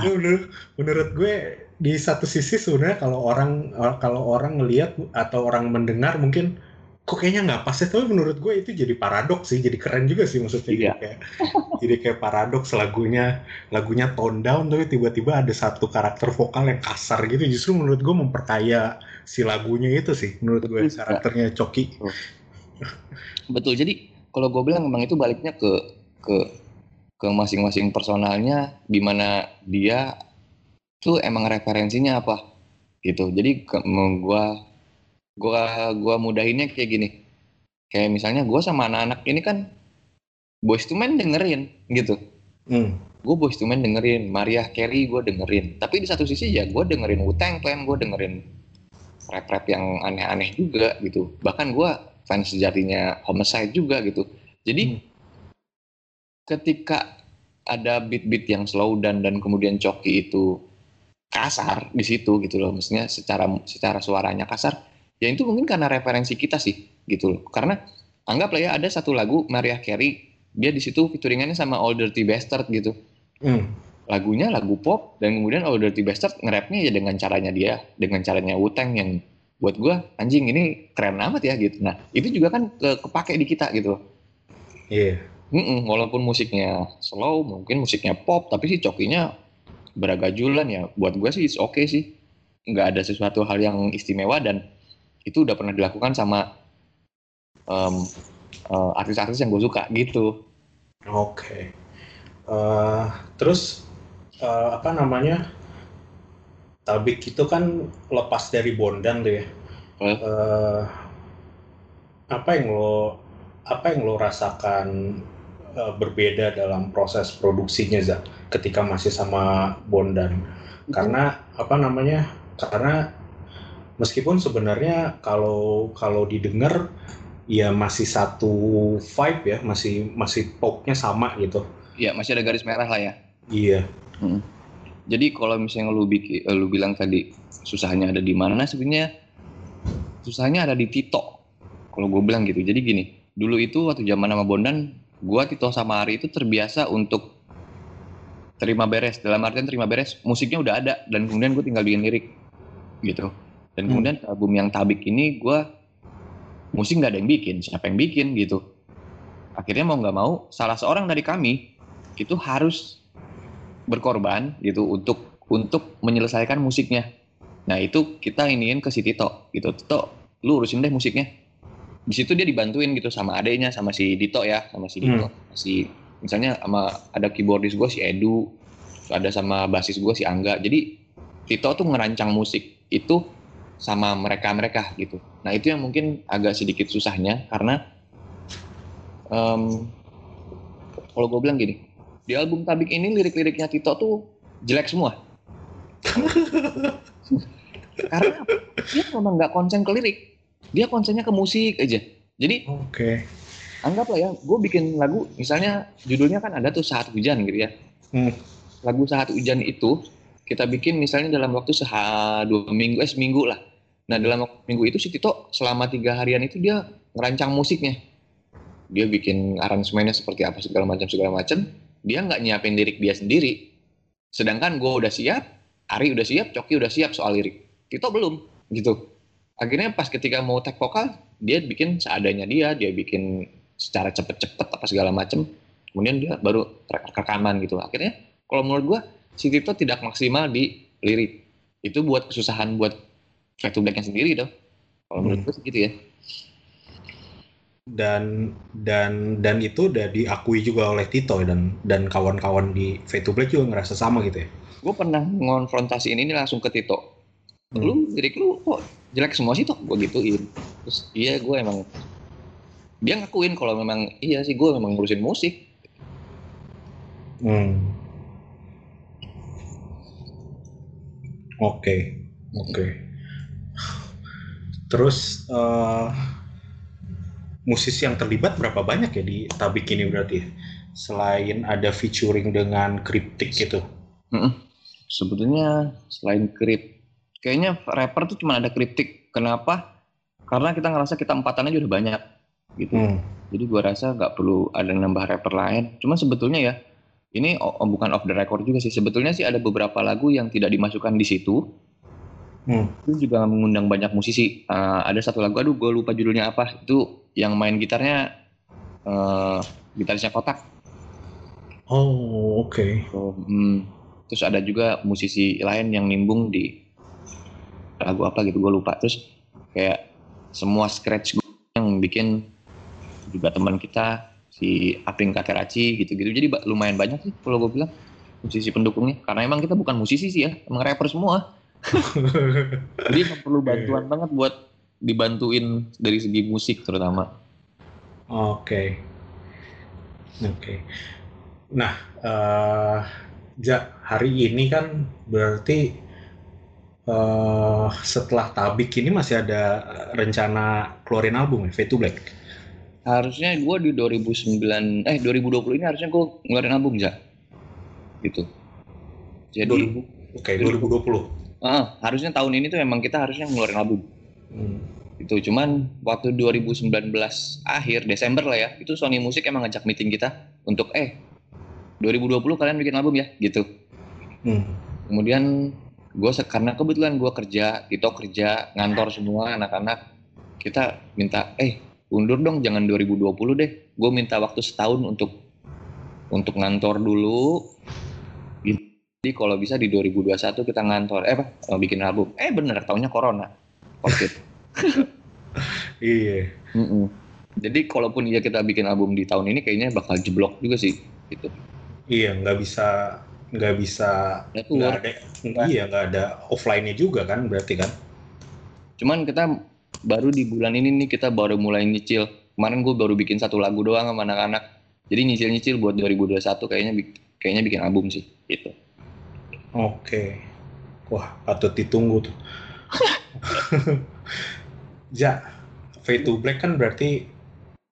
itu menurut, menurut gue di satu sisi sebenarnya kalau orang kalau orang ngelihat atau orang mendengar mungkin kok kayaknya nggak pas ya tapi menurut gue itu jadi paradoks sih jadi keren juga sih maksudnya jadi Iya. kayak jadi kayak paradoks lagunya lagunya tone down tapi tiba-tiba ada satu karakter vokal yang kasar gitu justru menurut gue memperkaya si lagunya itu sih menurut gue Betul, karakternya Coki Betul. Jadi kalau gue bilang emang itu baliknya ke ke ke masing-masing personalnya, di mana dia tuh emang referensinya apa. gitu jadi ke, gua gua mudahinnya kayak gini. Kayak misalnya gua sama anak-anak ini kan Boys to Men dengerin gitu. Hmm. gue Boys to Men dengerin Mariah Carey gue dengerin. Tapi di satu sisi ya gue dengerin Wu-Tang Clan gue dengerin rap-rap yang aneh-aneh juga gitu. Bahkan gue fans sejatinya Homicide juga gitu. Jadi Hmm. ketika ada beat-beat yang slow dan dan kemudian coki itu kasar di situ gitu loh. Maksudnya secara secara suaranya kasar ya itu mungkin karena referensi kita sih gitu loh karena anggaplah ya ada satu lagu Mariah Carey dia di situ featuringannya sama Old Dirty Bastard gitu Hmm. lagunya lagu pop dan kemudian Old Dirty Bastard nge-rapnya ya dengan caranya dia dengan caranya Wu-Tang yang buat gua anjing ini keren amat ya gitu nah itu juga kan ke- kepake di kita gitu loh Iya. Mm-mm, walaupun musiknya slow, mungkin musiknya pop, tapi sih cokinya beragajulan ya. Buat gue sih oke okay sih. Nggak ada sesuatu hal yang istimewa dan itu udah pernah dilakukan sama em, eh, artis-artis yang gue suka gitu. Oke. Eh, terus eh, apa namanya? Tabik itu kan lepas dari Bondan tuh ya. Eh. Eh, apa yang lo apa yang lo rasakan eh, berbeda dalam proses produksinya Za ketika masih sama Bondan? Karena apa namanya? Karena meskipun sebenarnya kalau kalau didengar ya masih satu vibe ya, masih masih topnya sama gitu. Ya masih ada garis merah lah ya. Iya. Jadi kalau misalnya lu bikin, lu bilang tadi susahnya ada di mana, sebenarnya susahnya ada di Tito. Kalau gue bilang gitu. Jadi gini, dulu itu waktu zaman sama Bondan, gue Tito sama Ari itu terbiasa untuk terima beres. Dalam artian terima beres, musiknya udah ada dan kemudian gue tinggal bikin lirik gitu. Dan Hmm. kemudian album yang Tabik ini gue musik nggak ada yang bikin, siapa yang bikin gitu. Akhirnya mau nggak mau, salah seorang dari kami itu harus berkorban gitu untuk untuk menyelesaikan musiknya. Nah itu kita iniin ke si Tito gitu. Tito, lu urusin deh musiknya. Di situ dia dibantuin gitu sama adeknya, sama si Dito ya, sama si Dito. Si misalnya sama ada keyboardis gue si Edu, ada sama basis gue si Angga. Jadi Tito tuh ngerancang musik itu sama mereka-mereka gitu. Nah itu yang mungkin agak sedikit susahnya karena em, kalau gue bilang gini, di album Tabik ini lirik-liriknya Tito tuh jelek semua. [laughs] Karena dia memang nggak konsen ke lirik, dia konsennya ke musik aja. Jadi Oke. anggaplah ya, gue bikin lagu, misalnya judulnya kan ada tuh saat hujan gitu ya. Hmm. Lagu saat hujan itu kita bikin misalnya dalam waktu seha dua minggu, eh seminggu lah. Nah dalam minggu itu si Tito selama tiga harian itu dia ngerancang musiknya. Dia bikin aransemennya seperti apa segala macam segala macam. Dia nggak nyiapin lirik dia sendiri. Sedangkan gue udah siap, Ari udah siap, Coki udah siap soal lirik. Tito belum, gitu. Akhirnya pas ketika mau tag vokal, dia bikin seadanya dia, dia bikin secara cepet-cepet apa segala macam. Kemudian dia baru rek- rekaman gitu. Akhirnya kalau menurut gue si Tito tidak maksimal di lirik. Itu buat kesusahan buat Fade to Black-nya sendiri dong. Kalau menurut Hmm. gue sih gitu ya. Dan dan dan itu udah diakui juga oleh Tito dan dan kawan-kawan di Fade to Black juga ngerasa sama gitu ya. Gue pernah ngonfrontasiin ini langsung ke Tito. Hmm. Lu lirik lu kok jelek semua sih toh? Gue gituin. Terus iya gue emang dia ngakuin kalau memang iya sih gue memang ngurusin musik. Hmm. Oke, oke. Terus eh, musisi yang terlibat berapa banyak ya di Tabik ini berarti? ya? Selain ada featuring dengan Cryptic gitu. Sebetulnya selain krip, kayaknya rapper tuh cuma ada kriptik. Kenapa? Karena kita ngerasa kita empatan aja udah banyak gitu. Hmm. Jadi gua rasa nggak perlu ada nambah rapper lain. Cuman sebetulnya ya, ini bukan off the record juga sih. Sebetulnya sih ada beberapa lagu yang tidak dimasukkan di situ. Hmm. Itu juga mengundang banyak musisi. Eh, ada satu lagu, aduh gue lupa judulnya apa. Itu yang main gitarnya eh gitarisnya kotak. Oh, oke. So, hmm, terus ada juga musisi lain yang nimbung di lagu apa gitu gue lupa. Terus kayak semua scratch gue yang bikin juga teman kita si Aping Kakeraci gitu-gitu. Jadi lumayan banyak sih kalau gue bilang musisi pendukungnya. Karena emang kita bukan musisi sih ya, emang rapper semua. Jadi perlu bantuan banget buat dibantuin dari segi musik terutama. Oke. Oke. Nah, eh Ja, hari ini kan berarti eh setelah Tabik ini masih ada rencana keluarin album ya, Fade to Black. Harusnya gue di 2009 eh 2020 ini harusnya gue ngeluarin album ja. Gitu. Jadi 2000 Oke, 2020. Ah, harusnya tahun ini tuh emang kita harusnya ngeluarin album. Hmm. Itu cuman waktu 2019 akhir Desember lah ya, itu Sony Music emang ngajak meeting kita untuk eh 2020 kalian bikin album ya gitu. Hmm. Kemudian gue karena kebetulan gue kerja, Tito kerja, ngantor semua anak-anak, kita minta eh undur dong jangan 2020 deh. Gue minta waktu setahun untuk untuk ngantor dulu. Jadi kalau bisa di 2021 kita ngantor, eh apa eh, bikin album. Eh bener, tahunnya corona, covid. [laughs] Iya. Mm-mm. Jadi kalaupun iya kita bikin album di tahun ini kayaknya bakal jeblok juga sih gitu. Iya, nggak bisa nggak bisa Ya, nggak ada iya nggak ada offline-nya juga kan berarti kan Cuman kita baru di bulan ini nih kita baru mulai nyicil. Kemarin gue baru bikin satu lagu doang sama anak-anak. Jadi nyicil-nyicil buat 2021 kayaknya kayaknya bikin album sih gitu. Oke. Wah patut ditunggu tuh. [laughs] Ja Fade to Black kan berarti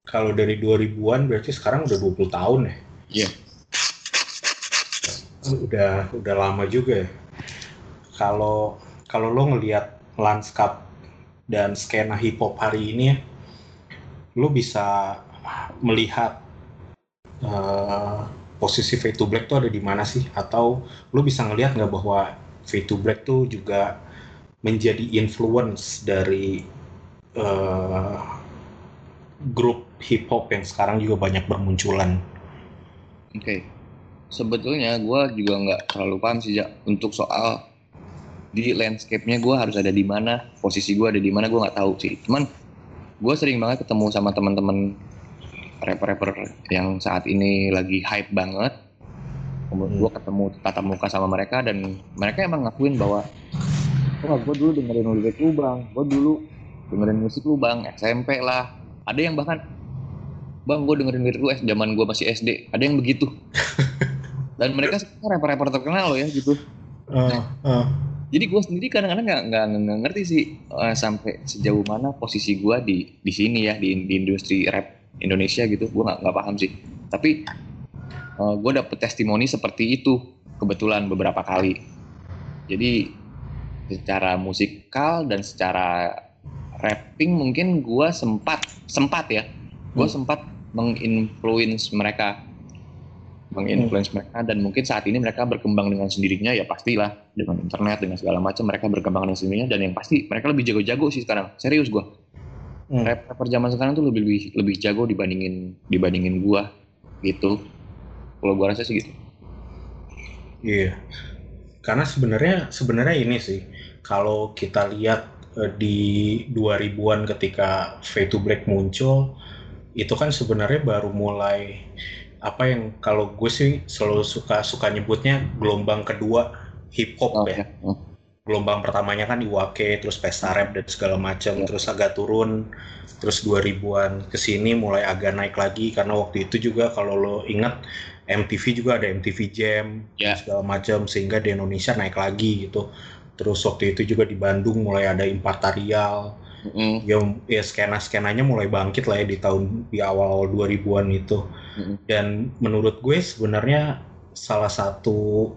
kalau dari 2000-an berarti sekarang udah 20 tahun ya? Iya. udah udah lama juga ya. Kalau kalau lo ngelihat lanskap dan skena hip hop hari ini ya, lo bisa melihat eh, posisi Fade to Black tuh ada di mana sih atau lo bisa ngelihat nggak bahwa Fade to Black tuh juga menjadi influence dari eh, grup hip hop yang sekarang juga banyak bermunculan Oke. Sebetulnya gue juga nggak terlalu paham sih Ja, untuk soal di landscape-nya gue harus ada di mana, posisi gue ada di mana gue nggak tahu sih. Cuman gue sering banget ketemu sama teman-teman rapper-rapper yang saat ini lagi hype banget. Hmm. Gue ketemu tatap muka sama mereka dan mereka emang ngakuin bahwa wah gue dulu dengerin lirik lu bang, gue dulu dengerin musik lu bang, SMP lah. Ada yang bahkan bang gue dengerin lirik lu zaman gue masih SD ada yang begitu [laughs] dan mereka sekarang rapper-rapper terkenal loh ya gitu Eh, eh, jadi gue sendiri kadang-kadang nggak nggak ngerti sih eh, sampai sejauh mana posisi gue di di sini ya di, di industri rap Indonesia gitu gue nggak paham sih. Tapi gue dapet testimoni seperti itu kebetulan beberapa kali. Jadi secara musikal dan secara rapping mungkin gue sempat sempat ya. Gue Hmm. sempat menginfluence mereka. Menginfluence mereka dan mungkin saat ini mereka berkembang dengan sendirinya ya pastilah. Dengan internet dengan segala macam mereka berkembang dengan sendirinya dan yang pasti mereka lebih jago-jago sih sekarang. Serius gue hmm. rap rapper zaman sekarang tuh lebih lebih lebih jago dibandingin dibandingin gua gitu. Kalau gua rasa sih gitu. Iya, karena sebenarnya sebenarnya ini sih kalau kita lihat eh, di 2000-an ketika Fade to Black muncul itu kan sebenarnya baru mulai apa yang kalau gue sih selalu suka suka nyebutnya gelombang kedua hip hop ya. Oh, Gelombang pertamanya kan Iwake, terus Pesta Rap dan segala macam, Ya. terus agak turun, terus 2000-an ke sini mulai agak naik lagi karena waktu itu juga kalau lo ingat MTV juga ada MTV Jam Ya. segala macam sehingga di Indonesia naik lagi gitu. Terus waktu itu juga di Bandung mulai ada Impartarial. Mm, Ya, ya skena-skenanya mulai bangkit lah ya di tahun di awal-awal 2000-an itu. mm, Dan menurut gue sebenarnya salah satu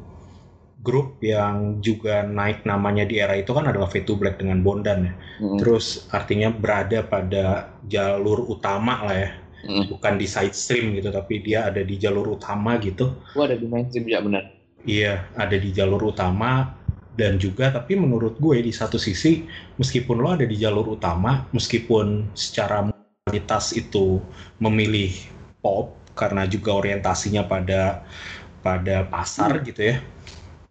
grup yang juga naik namanya di era itu kan adalah Fade to Black dengan Bondan ya. mm, Terus artinya berada pada jalur utama lah ya, mm. bukan di side stream gitu, tapi dia ada di jalur utama gitu. gua ada di mainstream ya benar Iya, ada di jalur utama dan juga tapi menurut gue di satu sisi meskipun lo ada di jalur utama, meskipun secara kualitas itu memilih pop karena juga orientasinya pada pada pasar gitu ya.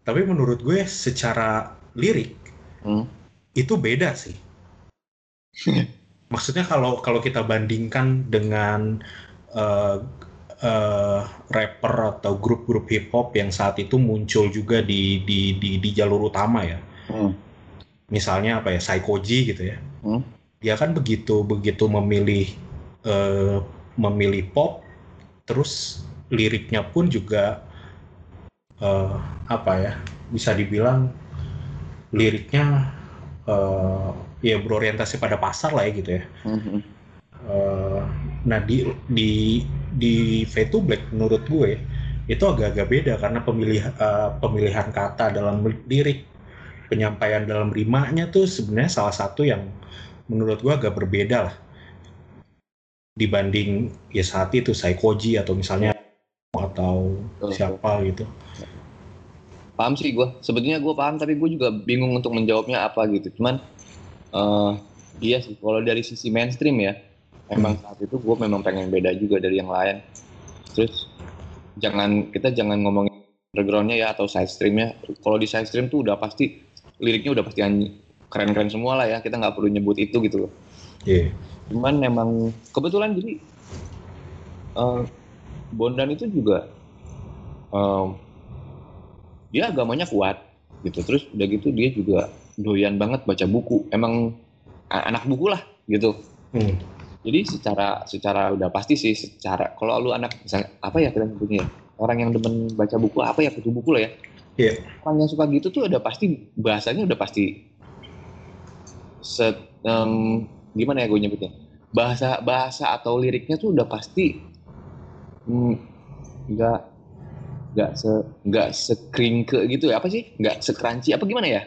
Tapi menurut gue secara lirik Hmm. itu beda sih. Maksudnya kalau kalau kita bandingkan dengan eh, eh, rapper atau grup-grup hip hop yang saat itu muncul juga di di di, di jalur utama ya. Hmm. misalnya apa ya Saikoji gitu ya Hmm. dia kan begitu begitu memilih eh, memilih pop terus liriknya pun juga eh, apa ya bisa dibilang liriknya eh, ya berorientasi pada pasar lah ya gitu ya Mhm. Eh, nah di di di V2 Black menurut gue itu agak-agak beda karena pemilih eh, pemilihan kata dalam lirik penyampaian dalam rimanya tuh sebenarnya salah satu yang menurut gue agak berbeda lah dibanding ya saat itu Saikoji atau misalnya atau Betul, siapa gitu. Paham sih gue sebetulnya gue paham tapi gue juga bingung untuk menjawabnya apa gitu. Cuman eh iya sih kalau dari sisi mainstream ya emang saat itu gue memang pengen beda juga dari yang lain. Terus jangan kita jangan ngomongin undergroundnya ya atau side streamnya. Kalau di side stream tuh udah pasti liriknya udah pasti keren-keren semua lah ya kita nggak perlu nyebut itu gitu loh. Iya. cuman memang kebetulan jadi eh, Bondan itu juga em, dia agamanya kuat gitu terus udah gitu dia juga doyan banget baca buku emang anak buku lah gitu Hmm. jadi secara secara udah pasti sih secara kalau lu anak misalnya apa ya kita nyebutnya ya? orang yang demen baca buku apa ya baca buku lah ya Iya. orang yang suka gitu tuh udah pasti bahasanya udah pasti set em, gimana ya gue nyebutnya bahasa bahasa atau liriknya tuh udah pasti nggak nggak se nggak sekringke gitu ya apa sih nggak sekranci apa gimana ya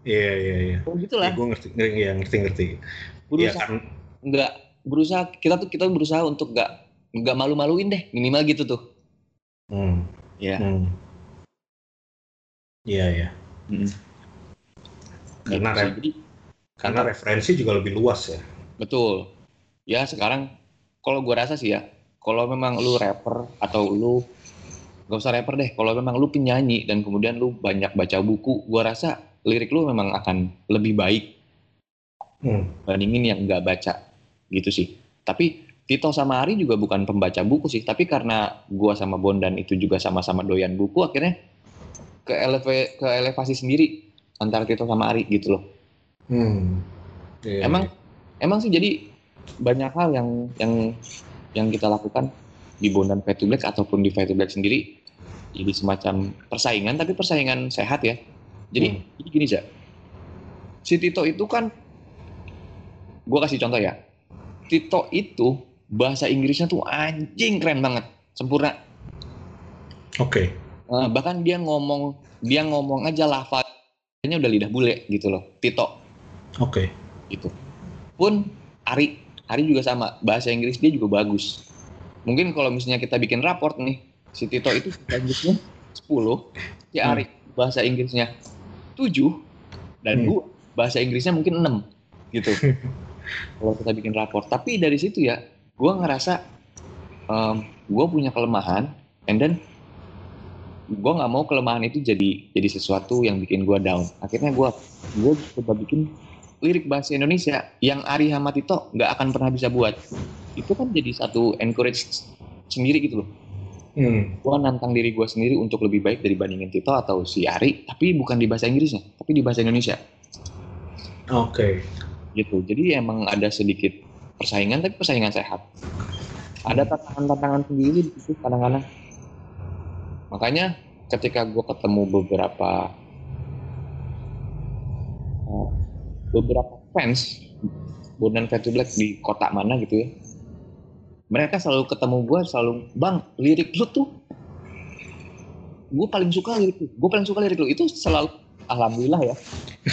Iya iya iya. oh gitulah Ya, gue ngerti ngerti ya, ngerti ngerti. Iya berusaha kan nggak berusaha kita tuh kita berusaha untuk nggak nggak malu-maluin deh minimal gitu tuh Hmm. ya Hmm. Iya iya. Karena Gitu sih. rep- Jadi, karena referensi juga lebih luas ya. Betul. Ya sekarang kalau gua rasa sih ya, kalau memang lu rapper atau lu gak usah rapper deh, kalau memang lu penyanyi dan kemudian lu banyak baca buku, gua rasa lirik lu memang akan lebih baik Hmm. bandingin yang nggak baca gitu sih. Tapi Tito sama Ari juga bukan pembaca buku sih, tapi karena gua sama Bondan itu juga sama-sama doyan buku, akhirnya ke, eleva- ke elevasi sendiri antara Tito sama Ari gitu loh. Hmm. Iya, emang iya. emang sih jadi banyak hal yang yang yang kita lakukan di Bondan Fight to Black ataupun di Fight to Black sendiri jadi semacam persaingan tapi persaingan sehat ya jadi Hmm. gini aja si Tito itu kan gue kasih contoh ya Tito itu bahasa Inggrisnya tuh anjing keren banget sempurna Oke. Eh, bahkan dia ngomong dia ngomong aja lafaznya udah lidah bule gitu loh Tito Oke. gitu. Pun Ari, Ari juga sama, bahasa Inggris dia juga bagus. Mungkin kalau misalnya kita bikin raport nih, si Tito itu bahasa Inggrisnya 10, si Hmm. Ari bahasa Inggrisnya 7, dan Hmm. gua bahasa Inggrisnya mungkin 6 gitu. [laughs] kalau kita bikin raport. Tapi dari situ ya, gua ngerasa um, gua punya kelemahan, and then gua nggak mau kelemahan itu jadi jadi sesuatu yang bikin gua down. Akhirnya gua gua coba bikin lirik bahasa Indonesia yang Ari sama Tito nggak akan pernah bisa buat. Itu kan jadi satu encourage sendiri gitu loh. Hmm. Gua nantang diri gua sendiri untuk lebih baik dibandingin Tito atau si Ari, tapi bukan di bahasa Inggrisnya, tapi di bahasa Indonesia Oke. gitu. Jadi emang ada sedikit persaingan tapi persaingan sehat. Ada tantangan-tantangan sendiri di situ kadang-kadang. Makanya ketika gue ketemu beberapa eh, beberapa fans Bondan to Black di kota mana gitu ya, mereka selalu ketemu gue selalu bang lirik lu tuh gue paling suka lirik lu, gue paling suka lirik lu. Itu selalu alhamdulillah ya.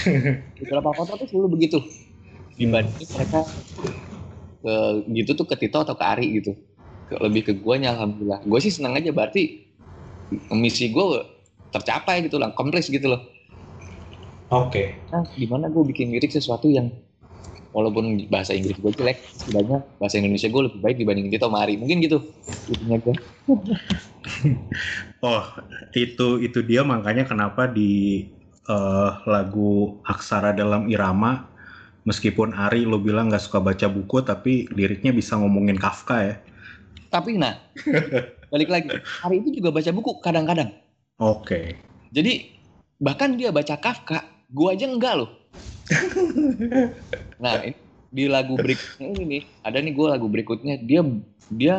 [laughs] Beberapa kota tuh selalu begitu. Dibanding mereka ke gitu tuh ke Tito atau ke Ari gitu. Ke- lebih ke guanya alhamdulillah. Gue sih senang aja berarti misi gue tercapai gitu lah kompleks gitu loh Oke. nah gimana gue bikin lirik sesuatu yang walaupun bahasa Inggris gue jelek setidaknya bahasa Indonesia gue lebih baik dibanding Tito sama Ari mungkin gitu intinya gue [laughs] Oh, itu itu dia makanya kenapa di eh, lagu Aksara dalam Irama meskipun Ari lo bilang nggak suka baca buku tapi liriknya bisa ngomongin Kafka ya. tapi nah [laughs] balik lagi Ari itu juga baca buku kadang-kadang Oke. jadi bahkan dia baca Kafka gue aja enggak loh nah ini, di lagu berikutnya ini nih ada nih gue lagu berikutnya dia dia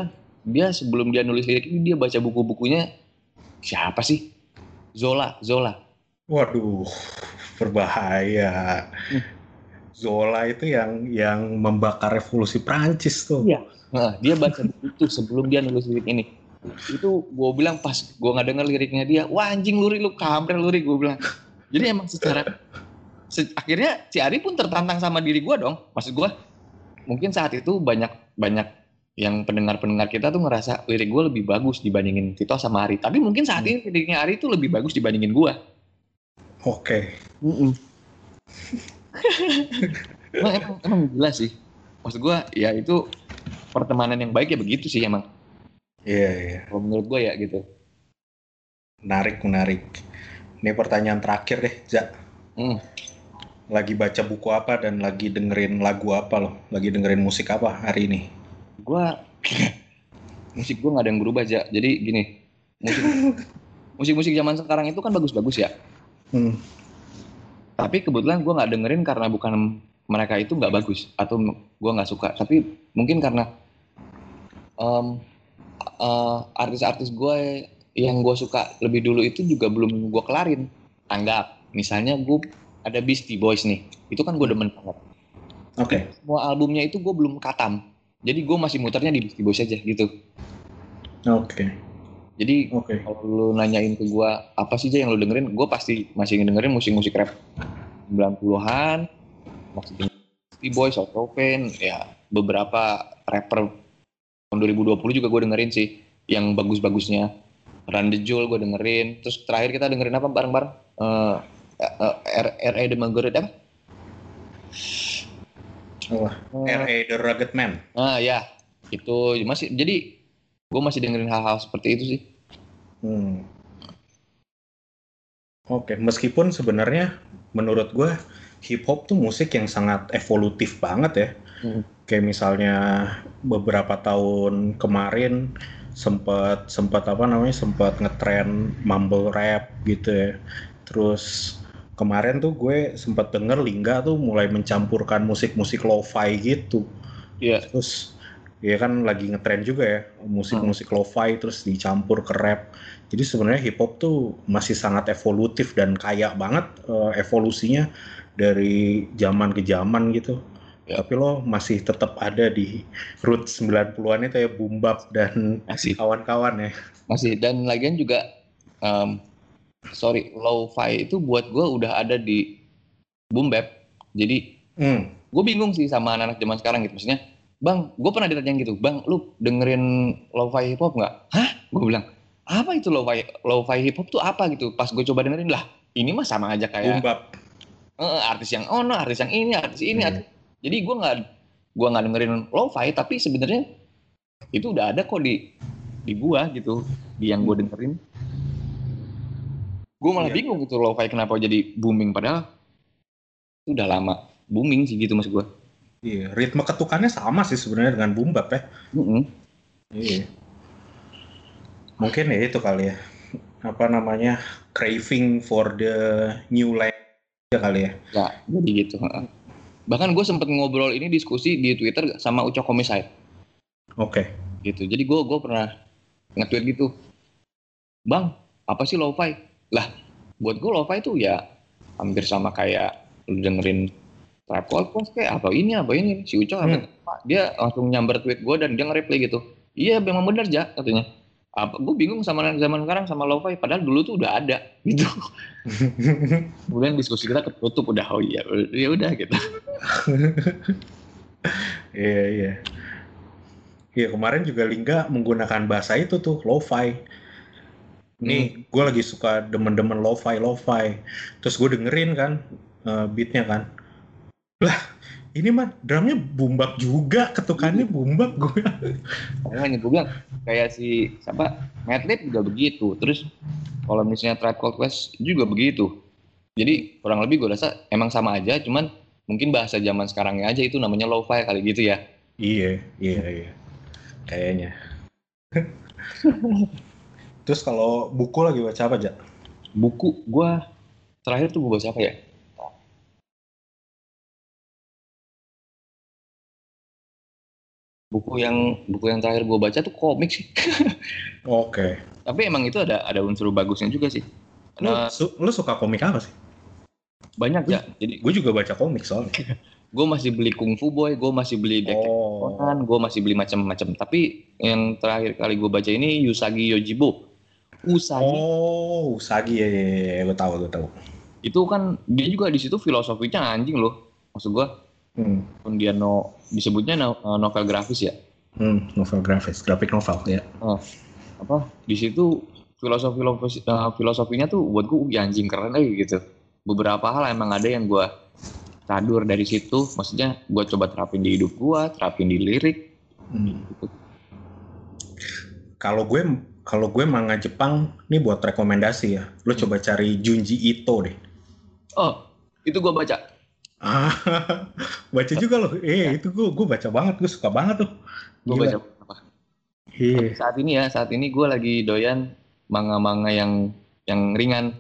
dia sebelum dia nulis lirik ini dia baca buku-bukunya siapa sih Zola Zola Waduh, berbahaya. Hmm. Zola itu yang yang membakar revolusi Prancis tuh. Iya. Nah, dia baca buku itu sebelum dia nulis lirik ini. Itu gue bilang pas gue nggak denger liriknya dia, wah anjing luri lu kampret luri gue bilang. Jadi emang secara se- akhirnya si Ari pun tertantang sama diri gue dong. Maksud gue mungkin saat itu banyak banyak yang pendengar-pendengar kita tuh ngerasa lirik gue lebih bagus dibandingin Tito sama Ari. Tapi mungkin saat ini liriknya Ari tuh lebih bagus dibandingin gue. Oke. emang, emang, emang gila sih. Maksud gue ya itu pertemanan yang baik ya begitu sih emang. Iya, iya. Kalau menurut gue ya gitu. Menarik, menarik. Ini pertanyaan terakhir deh, Za. Hmm. Lagi baca buku apa dan lagi dengerin lagu apa loh? Lagi dengerin musik apa hari ini? gue [laughs] musik gue nggak ada yang berubah aja jadi gini musik musik musik zaman sekarang itu kan bagus-bagus ya Hmm. tapi kebetulan gue nggak dengerin karena bukan mereka itu nggak bagus atau gue nggak suka tapi mungkin karena em, eh, artis-artis gue yang gue suka lebih dulu itu juga belum gue kelarin anggap misalnya gue ada Beastie Boys nih itu kan gue demen banget Oke. semua albumnya itu gue belum katam jadi gue masih muternya di Beastie Boys aja gitu Oke. jadi Oke. kalau lu nanyain ke gua apa sih aja yang lu dengerin, gua pasti masih dengerin musik-musik rap 90-an, maksudnya Beastie Boys, Chopin, ya beberapa rapper tahun 2020 juga gue dengerin sih yang bagus-bagusnya. Run the Jewel gue dengerin, terus terakhir kita dengerin apa bareng-bareng? Eh eh, R.A. The apa? Wah, Eh, R.A. The Rugged Man. ah ya, itu masih jadi gue masih dengerin hal-hal seperti itu sih. Hmm. Oke, meskipun sebenarnya menurut gue hip hop tuh musik yang sangat evolutif banget ya. Hmm. Kayak misalnya beberapa tahun kemarin sempat sempat apa namanya sempat ngetren mumble rap gitu ya. Terus kemarin tuh gue sempat denger Lingga tuh mulai mencampurkan musik-musik lo-fi gitu. Iya. Terus ya kan lagi ngetren juga ya musik-musik lo-fi terus dicampur ke rap. Jadi sebenarnya hip hop tuh masih sangat evolutif dan kaya banget eh, evolusinya dari zaman ke zaman gitu. Ya. Tapi lo masih tetap ada di root 90-an itu ya boom bap dan kawan-kawan ya. Masih dan lagian juga em, sorry lo-fi itu buat gue udah ada di boom bap. Jadi Hmm. gue bingung sih sama anak-anak zaman sekarang gitu. Maksudnya, bang, gue pernah ditanya gitu, bang, lu dengerin lo-fi hip hop nggak? Hah? Gue bilang, apa itu lo-fi lo-fi hip hop tuh apa gitu? Pas gue coba dengerin lah, ini mah sama aja kayak bap. eh, artis yang oh no, artis yang ini, artis ini. Hmm. artis- Jadi gue nggak gua nggak dengerin lo-fi, tapi sebenarnya itu udah ada kok di di gua gitu, di yang gue dengerin. Gue malah Iya. bingung gitu lo-fi kenapa jadi booming padahal itu udah lama booming sih gitu mas gue. Iya, ritme ketukannya sama sih sebenarnya dengan boom bap ya. Iya. Mungkin ya itu kali ya. Apa namanya? Craving for the new life ya kali ya. Ya, jadi gitu. Bahkan gue sempet ngobrol ini diskusi di Twitter sama Ucok Homicide Oke. gitu. Jadi gue gue pernah nge-tweet gitu. Bang, apa sih lo-fi? Lah, buat gue lo-fi itu ya hampir sama kayak lu dengerin Trap Call Quest kayak apa ini apa ini si Ucok Hmm. dia langsung nyamber tweet gue dan dia nge-reply gitu. Iya, memang bener ja katanya. Apa gue bingung sama zaman sekarang sama lo-fi padahal dulu tuh udah ada gitu. [laughs] Kemudian diskusi kita ketutup udah oh iya ya udah gitu. [laughs] Iya, iya. Iya, kemarin juga Lingga menggunakan bahasa itu tuh, lo-fi. Nih, gue lagi suka demen-demen lo-fi, lo-fi. Terus gue dengerin kan, eh, beatnya kan. Lah, ini mah drumnya bumbak juga, ketukannya bumbak gue. Makanya gue bilang kayak si siapa Madlib juga begitu. Terus kalau misalnya Tribe Called Quest juga begitu. Jadi kurang lebih gue rasa emang sama aja, cuman mungkin bahasa zaman sekarangnya aja itu namanya lo-fi kali gitu ya. Iya, iya, iya. Kayaknya. [laughs] Terus kalau buku lagi baca apa, Jak? Buku gue terakhir tuh gue baca apa ya? Buku yang buku yang terakhir gue baca tuh komik sih. [laughs] Oke. Tapi emang itu ada ada unsur bagusnya juga sih. Lu, Karena su- lu suka komik apa sih? banyak ya. Jadi Gue juga baca komik soalnya. [laughs] gue masih beli Kung Fu Boy, gue masih beli Detektif Oh. Conan, gue masih beli macam-macam. Tapi yang terakhir kali gue baca ini Usagi Yojibo. Usagi Oh, Usagi ya, ya, ya, ya. gue tahu, gue tahu. itu kan dia juga di situ filosofinya anjing loh. Maksud gue, Hmm. pun dia no disebutnya no- eh, novel grafis ya. Hmm, novel grafis, grafik novel ya. Apa di situ filosofi eh, filosofinya tuh buat gue "Wih, anjing keren aja gitu. Beberapa hal emang ada yang gue cadur dari situ. Maksudnya gue coba terapin di hidup gue, terapin di lirik. Hmm. Gitu. Kalau gue kalau gue manga Jepang, ini buat rekomendasi ya. Lo Hmm. coba cari Junji Ito deh. Oh, itu gue baca. Ah, [laughs] baca juga loh. Eh, itu gue gue baca banget, gue suka banget tuh. Gue baca apa? Iya. Saat ini ya, saat ini gue lagi doyan manga-manga yang yang ringan.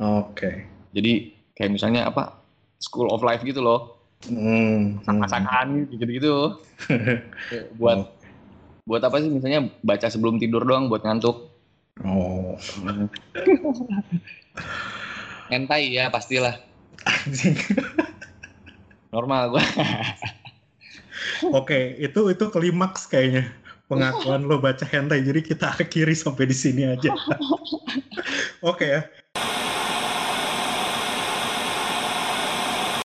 Oke. Jadi kayak misalnya apa? School of Life gitu loh. Hmm. hmm. Masakan gitu-gitu. [laughs] buat buat apa sih misalnya baca sebelum tidur doang buat ngantuk. Oh. [laughs] Hentai ya pastilah. Anjing. Normal gue. Oke, itu itu klimaks kayaknya pengakuan lo baca hentai. Jadi kita akhiri sampai di sini aja. [laughs] Oke ya.